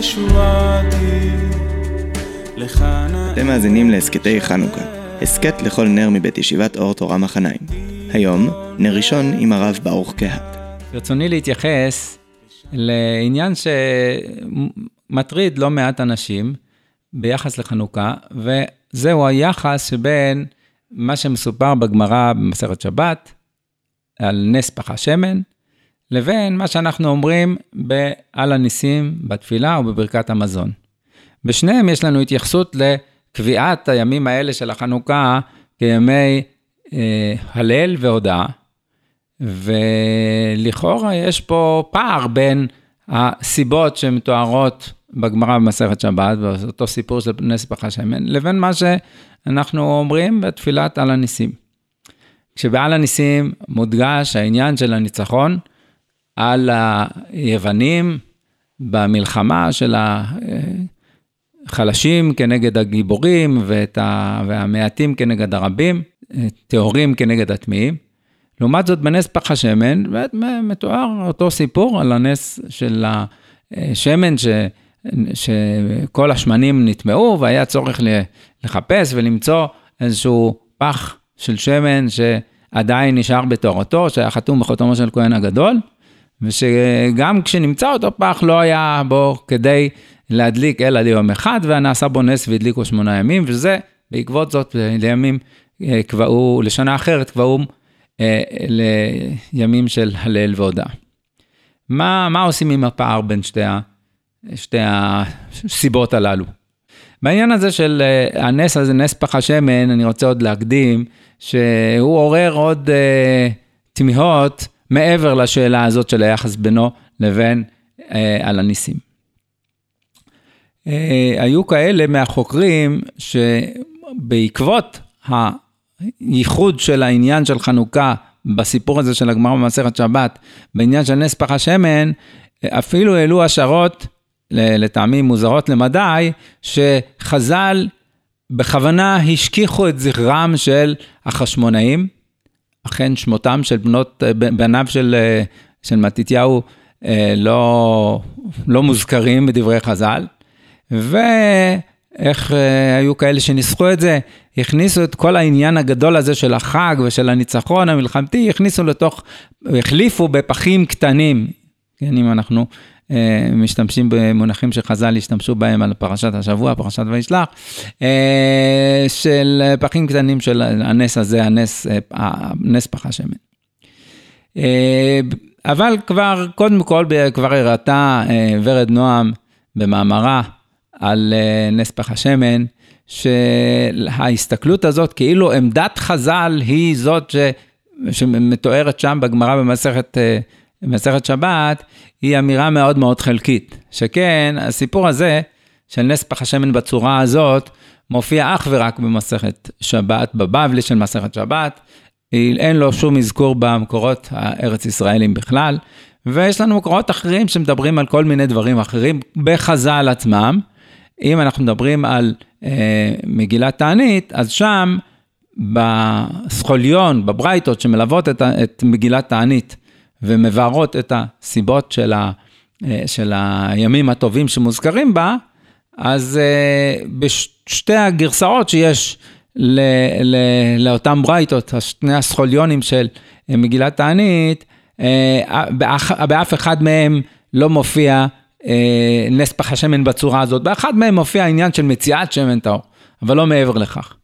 ישועתי, לך נא... אתם מאזינים להסכתי חנוכה, הסכת לכל נר מבית ישיבת אור תורה מחניים. היום, נר ראשון עם הרב ברוך קהת. ברצוני להתייחס לעניין שמטריד לא מעט אנשים ביחס לחנוכה, וזהו היחס שבין מה שמסופר בגמרא במסכת שבת, על נס פח השמן, לבין מה שאנחנו אומרים על הניסים בתפילה ובברכת המזון. בשניהם יש לנו התייחסות לקביעת הימים האלה של החנוכה כימי אה, הלל והודאה, ולכאורה יש פה פער בין הסיבות שמתוארות בגמרא במסכת שבת, באותו סיפור של נס פח השמן, לבין מה שאנחנו אומרים בתפילת על הניסים. כשבעל הניסים מודגש העניין של הניצחון על היוונים במלחמה של החלשים כנגד הגיבורים ה... והמעטים כנגד הרבים, טהורים כנגד הטמאים. לעומת זאת, בנס פח השמן, מתואר אותו סיפור על הנס של השמן, ש... שכל השמנים נטמעו והיה צורך לחפש ולמצוא איזשהו פח של שמן שעדיין נשאר בתורתו, שהיה חתום בחותמו של כהן הגדול, ושגם כשנמצא אותו פח לא היה בו כדי להדליק אלא ליום אחד, ונעשה בו נס והדליקו שמונה ימים, וזה בעקבות זאת לימים אה, קבעו, לשנה אחרת קבעו אה, לימים של הלל והודאה. מה, מה עושים עם הפער בין שתי, ה, שתי הסיבות הללו? בעניין הזה של אה, הנס הזה, נס פח השמן, אני רוצה עוד להקדים, שהוא עורר עוד אה, תמיהות מעבר לשאלה הזאת של היחס בינו לבין אה, על הניסים. אה, היו כאלה מהחוקרים שבעקבות הייחוד של העניין של חנוכה בסיפור הזה של הגמרא במסכת שבת, בעניין של נס פח השמן, אפילו העלו השערות, לטעמים מוזרות למדי, שחז"ל בכוונה השכיחו את זכרם של החשמונאים, אכן שמותם של בנות, בניו של, של מתתיהו לא, לא מוזכרים בדברי חז"ל, ואיך היו כאלה שניסחו את זה, הכניסו את כל העניין הגדול הזה של החג ושל הניצחון המלחמתי, הכניסו לתוך, החליפו בפחים קטנים, כן, אם אנחנו אה, משתמשים במונחים שחז"ל השתמשו בהם על פרשת השבוע, פרשת וישלח, אה, של פחים קטנים של הנס הזה, הנס, הנס פח השמן. אה, אבל כבר, קודם כל, כבר הראתה ורד נועם במאמרה על נס פח השמן, שההסתכלות הזאת, כאילו עמדת חז"ל היא זאת ש... שמתוארת שם בגמרא במסכת במסכת שבת, היא אמירה מאוד מאוד חלקית. שכן, הסיפור הזה של נס פח השמן בצורה הזאת, מופיע אך ורק במסכת שבת, בבבלי של מסכת שבת, אין לו שום אזכור במקורות הארץ ישראלים בכלל, ויש לנו מקורות אחרים שמדברים על כל מיני דברים אחרים בחז"ל עצמם. אם אנחנו מדברים על אה, מגילת תענית, אז שם בסחוליון, בברייתות שמלוות את, את מגילת תענית, ומבארות את הסיבות של, ה, אה, של הימים הטובים שמוזכרים בה, אז אה, בשתי הגרסאות שיש ל, ל, לאותם ברייתות, שני הסחוליונים של אה, מגילת תענית, באח, באף אחד מהם לא מופיע נס פח השמן בצורה הזאת, באחד מהם מופיע העניין של מציאת שמן טהור, אבל לא מעבר לכך.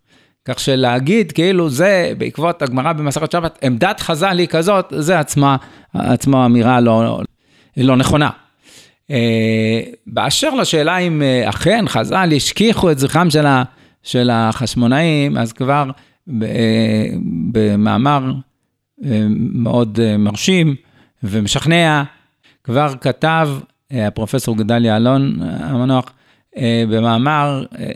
כך שלהגיד כאילו זה בעקבות הגמרא במסכת שבת, עמדת חז"ל היא כזאת, זה עצמה, עצמה אמירה לא, לא נכונה. אה, באשר לשאלה אם אה, אכן חז"ל השכיחו את זכרם של, ה, של החשמונאים, אז כבר אה, במאמר מאוד מרשים ומשכנע, כבר כתב הפרופסור גדליה אלון המנוח, במאמר אה,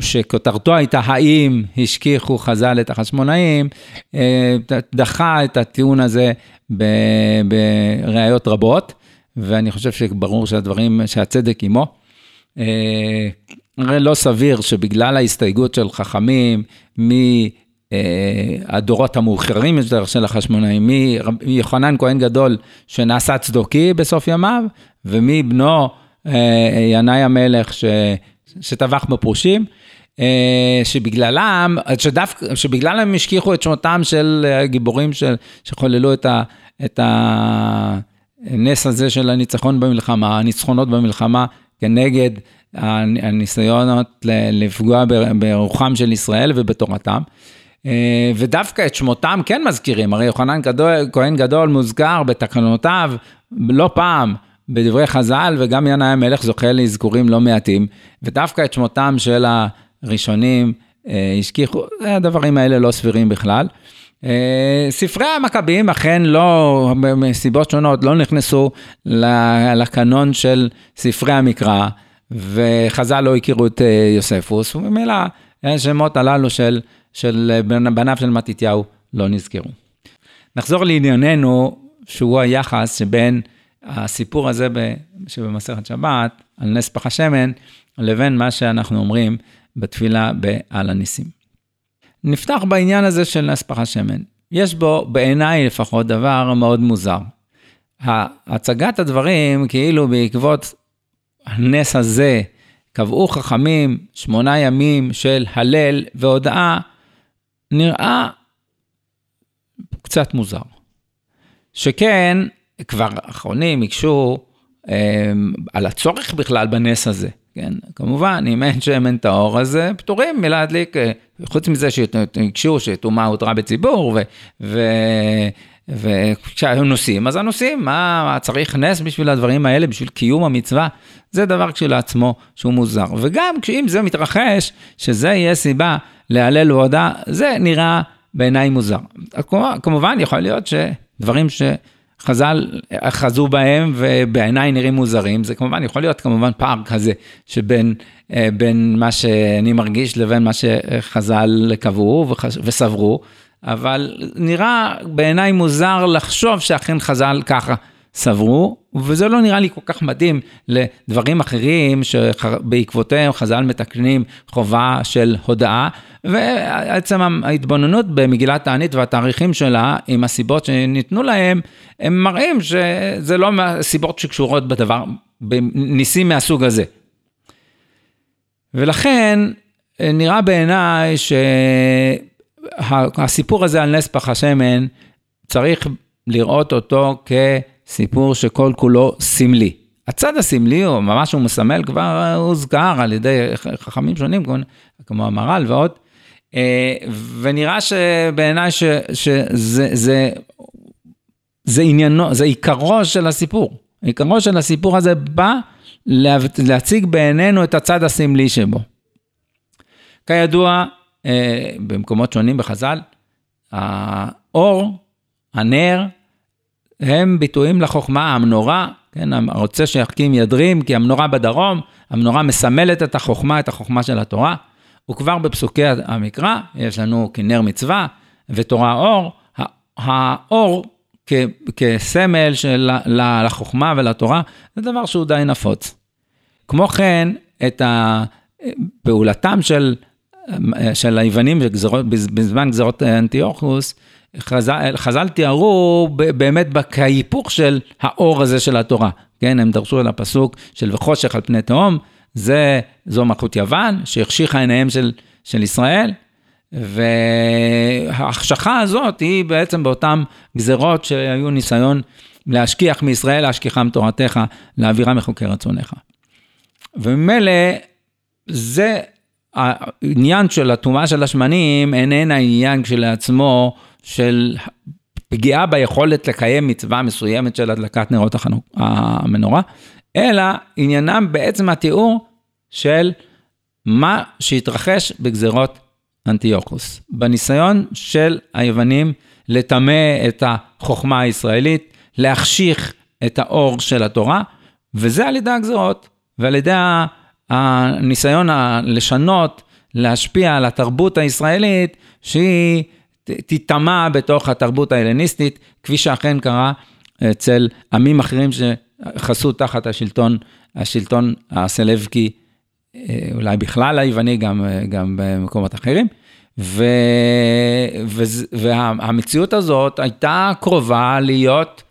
שכותרתו הייתה האם השכיחו חז"ל את החשמונאים, אה, דחה את הטיעון הזה בראיות רבות, ואני חושב שברור שהדברים, שהצדק עמו. הרי לא סביר שבגלל ההסתייגות של חכמים מהדורות המאוחרים יותר של החשמונאים, מיוחנן כהן גדול שנעשה צדוקי בסוף ימיו, ומבנו ינאי המלך ש, שטבח בפרושים, שבגללם, שדווקא, שבגללם הם השכיחו את שמותם של הגיבורים של, שחוללו את, ה, את הנס הזה של הניצחון במלחמה, הניצחונות במלחמה כנגד הניסיונות לפגוע ברוחם של ישראל ובתורתם. אה, ודווקא את שמותם כן מזכירים, הרי יוחנן כהן גדול מוזכר בתקנותיו לא פעם בדברי חז"ל, וגם ינאי המלך זוכה לאזכורים לא מעטים, ודווקא את שמותם של הראשונים אה, השכיחו, הדברים האלה לא סבירים בכלל. אה, ספרי המכבים אכן לא, מסיבות שונות, לא נכנסו לקנון של ספרי המקרא, וחז"ל לא הכירו את יוספוס, וממילא השמות הללו של של בניו של מתתיהו לא נזכרו. נחזור לענייננו, שהוא היחס שבין הסיפור הזה שבמסכת שבת, על נס פח השמן, לבין מה שאנחנו אומרים בתפילה בעל הניסים. נפתח בעניין הזה של נס פח השמן. יש בו, בעיניי לפחות, דבר מאוד מוזר. הצגת הדברים, כאילו בעקבות הנס הזה, קבעו חכמים שמונה ימים של הלל והודאה נראה קצת מוזר. שכן, כבר האחרונים הקשו אה, על הצורך בכלל בנס הזה. כן, כמובן, אם אין שמן טהור, אז אה, פטורים מלהדליק, אה, חוץ מזה שהקשו שטומאה הותרה בציבור, וכשהיו נוסעים, אז הנוסעים, מה, צריך נס בשביל הדברים האלה, בשביל קיום המצווה? זה דבר כשלעצמו שהוא מוזר. וגם אם זה מתרחש, שזה יהיה סיבה להלל והודאה, זה נראה בעיניי מוזר. כמובן, יכול להיות שדברים שחז"ל חזו בהם ובעיניי נראים מוזרים, זה כמובן יכול להיות כמובן פער כזה שבין אה, בין מה שאני מרגיש לבין מה שחז"ל קבעו וסברו, אבל נראה בעיניי מוזר לחשוב שאכן חז"ל ככה סברו, וזה לא נראה לי כל כך מתאים לדברים אחרים שבעקבותיהם חז"ל מתקנים חובה של הודאה, ועצם ההתבוננות במגילת תענית והתאריכים שלה, עם הסיבות שניתנו להם, הם מראים שזה לא סיבות שקשורות בדבר, בניסים מהסוג הזה. ולכן נראה בעיניי שהסיפור הזה על נס פח השמן, צריך לראות אותו כ... סיפור שכל כולו סמלי. הצד הסמלי, או ממש הוא מסמל, כבר הוזכר על ידי חכמים שונים, כמו המהר"ל ועוד, אה, ונראה שבעיניי שזה זה, זה עניינו, זה עיקרו של הסיפור. עיקרו של הסיפור הזה בא להציג בעינינו את הצד הסמלי שבו. כידוע, אה, במקומות שונים בחז"ל, האור, הנר, הם ביטויים לחוכמה, המנורה, כן, הרוצה שיחכים ידרים, כי המנורה בדרום, המנורה מסמלת את החוכמה, את החוכמה של התורה. וכבר בפסוקי המקרא, יש לנו כנר מצווה ותורה אור, האור כ, כסמל של, לחוכמה ולתורה, זה דבר שהוא די נפוץ. כמו כן, את פעולתם של, של היוונים בזמן גזרות אנטיוכוס, חז"ל, חז"ל תיארו באמת כהיפוך של האור הזה של התורה, כן, הם דרשו על הפסוק של וחושך על פני תהום, זה, זו מלכות יוון, שהחשיכה עיניהם של, של ישראל, וההחשכה הזאת היא בעצם באותן גזרות שהיו ניסיון להשכיח מישראל, להשכיחם תורתך, להעבירה מחוקי רצונך. וממילא, זה העניין של הטומאה של השמנים איננה עניין כשלעצמו של פגיעה ביכולת לקיים מצווה מסוימת של הדלקת נרות החנוק, המנורה, אלא עניינם בעצם התיאור של מה שהתרחש בגזרות אנטיוכוס. בניסיון של היוונים לטמא את החוכמה הישראלית, להחשיך את האור של התורה, וזה על ידי הגזרות, ועל ידי הניסיון לשנות, להשפיע על התרבות הישראלית, שהיא תיטמע בתוך התרבות ההלניסטית, כפי שאכן קרה אצל עמים אחרים שחסו תחת השלטון, השלטון הסלבקי, אה, אולי בכלל היווני, גם, גם במקומות אחרים. ו, והמציאות הזאת הייתה קרובה להיות,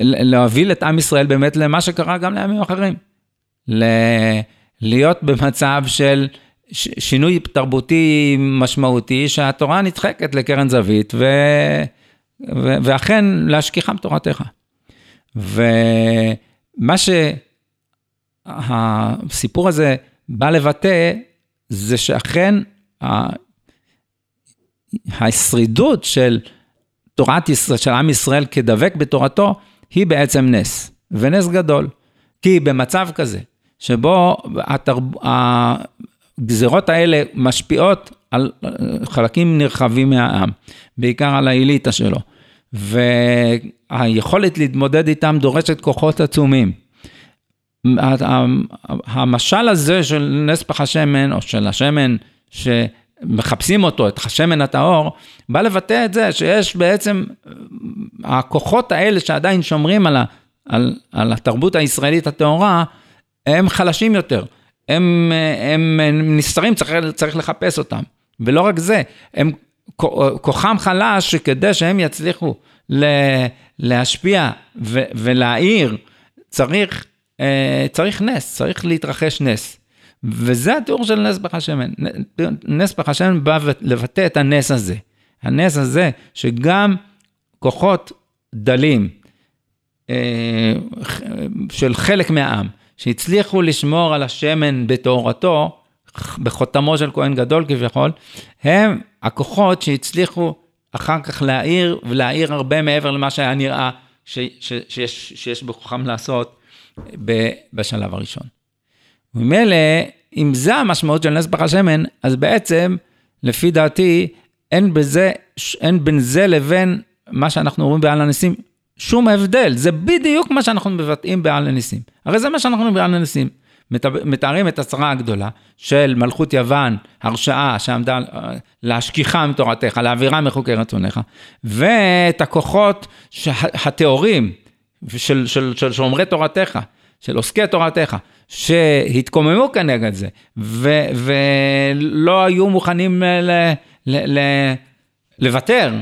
להוביל את עם ישראל באמת למה שקרה גם לעמים אחרים. ל- להיות במצב של ש- שינוי תרבותי משמעותי, שהתורה נדחקת לקרן זווית, ו... ו- ואכן להשכיחם תורתך. ומה שהסיפור הזה בא לבטא, זה שאכן השרידות של תורת ישראל, של עם ישראל כדבק בתורתו, היא בעצם נס, ונס גדול. כי במצב כזה, שבו התרב... הגזרות האלה משפיעות על חלקים נרחבים מהעם, בעיקר על האליטה שלו, והיכולת להתמודד איתם דורשת כוחות עצומים. המשל הזה של נס פח השמן, או של השמן שמחפשים אותו, את השמן הטהור, בא לבטא את זה שיש בעצם, הכוחות האלה שעדיין שומרים על, ה, על, על התרבות הישראלית הטהורה, הם חלשים יותר. הם, הם, הם נסתרים, צריך, צריך לחפש אותם. ולא רק זה, הם, כוחם חלש שכדי שהם יצליחו להשפיע ולהעיר, צריך אה, צריך נס, צריך להתרחש נס. וזה התיאור של נס פח השמן. נס פח השמן בא לבטא את הנס הזה. הנס הזה שגם כוחות דלים אה, של חלק מהעם, שהצליחו לשמור על השמן בתאורתו, בחותמו של כהן גדול כביכול, הם הכוחות שהצליחו אחר כך להעיר, ולהעיר הרבה מעבר למה שהיה נראה ש, ש, שיש, שיש בכוחם לעשות. בשלב הראשון. ממילא, אם זה המשמעות של נס פח השמן, אז בעצם, לפי דעתי, אין בזה, אין בין זה לבין מה שאנחנו רואים בעל הניסים שום הבדל. זה בדיוק מה שאנחנו מבטאים בעל הניסים. הרי זה מה שאנחנו רואים בעל הניסים. מתארים את הצרה הגדולה של מלכות יוון, הרשעה שעמדה להשכיחה מתורתך, להעבירה מחוקי רצונך, ואת הכוחות הטהורים, של, של, של שומרי תורתך, של עוסקי תורתך, שהתקוממו כנגד זה, ו, ולא היו מוכנים ל, ל, ל, לוותר,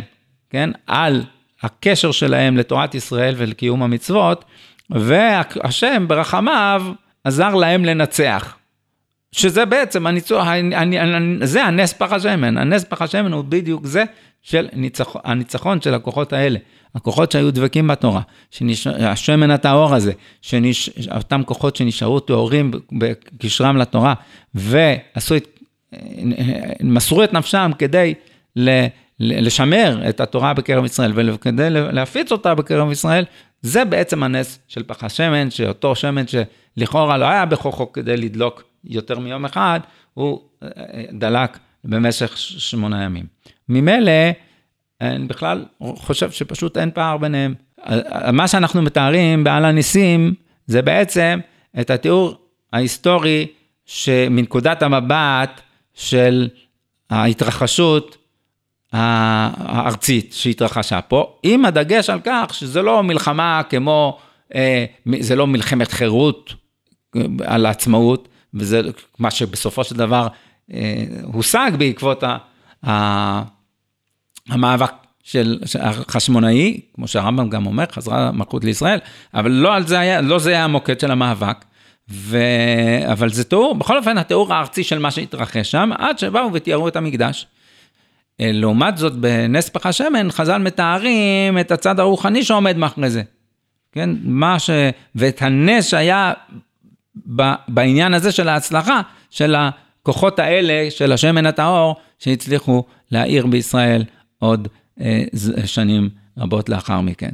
כן, על הקשר שלהם לתורת ישראל ולקיום המצוות, והשם ברחמיו עזר להם לנצח. שזה בעצם הניצוח, זה הנס פח השמן, הנס פח השמן הוא בדיוק זה של ניצח, הניצחון של הכוחות האלה. הכוחות שהיו דבקים בתורה, שנש... השמן הטהור הזה, שנש... אותם כוחות שנשארו טהורים בקשרם לתורה, ועשו את, מסרו את נפשם כדי ל... לשמר את התורה בקרב ישראל וכדי להפיץ אותה בקרב ישראל, זה בעצם הנס של פח השמן, שאותו שמן שלכאורה לא היה בכוחו כדי לדלוק יותר מיום אחד, הוא אה, דלק במשך שמונה ימים. ממילא, אני בכלל חושב שפשוט אין פער ביניהם. מה שאנחנו מתארים בעל הניסים, זה בעצם את התיאור ההיסטורי שמנקודת המבט של ההתרחשות הארצית שהתרחשה פה, עם הדגש על כך שזה לא מלחמה כמו, אה, זה לא מלחמת חירות אה, על העצמאות, וזה מה שבסופו של דבר אה, הושג בעקבות המאבק של החשמונאי, כמו שהרמב"ם גם אומר, חזרה מלכות לישראל, אבל לא זה היה, לא זה היה המוקד של המאבק. ו... אבל זה תיאור, בכל אופן התיאור הארצי של מה שהתרחש שם, עד שבאו ותיארו את המקדש. אה, לעומת זאת, בנס פח השמן, חז"ל מתארים את הצד הרוחני שעומד מאחורי זה. כן, מה ש... ואת הנס שהיה ב... בעניין הזה של ההצלחה, של הכוחות האלה, של השמן הטהור, שהצליחו להאיר בישראל עוד אה, שנים רבות לאחר מכן.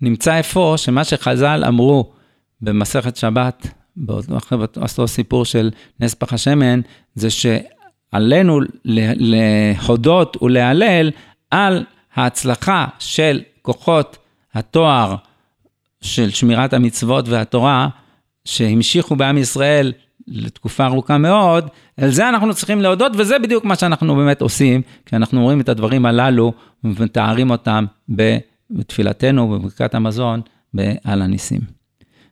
נמצא אפוא שמה שחז"ל אמרו במסכת שבת, באותו סיפור של נס פח השמן, זה שעלינו להודות ולהלל על ההצלחה של כוחות התואר של שמירת המצוות והתורה, שהמשיכו בעם ישראל לתקופה ארוכה מאוד, על זה אנחנו צריכים להודות, וזה בדיוק מה שאנחנו באמת עושים, כי אנחנו רואים את הדברים הללו ומתארים אותם בתפילתנו, בברכת המזון, בעל הניסים.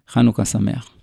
חנוכה שמח.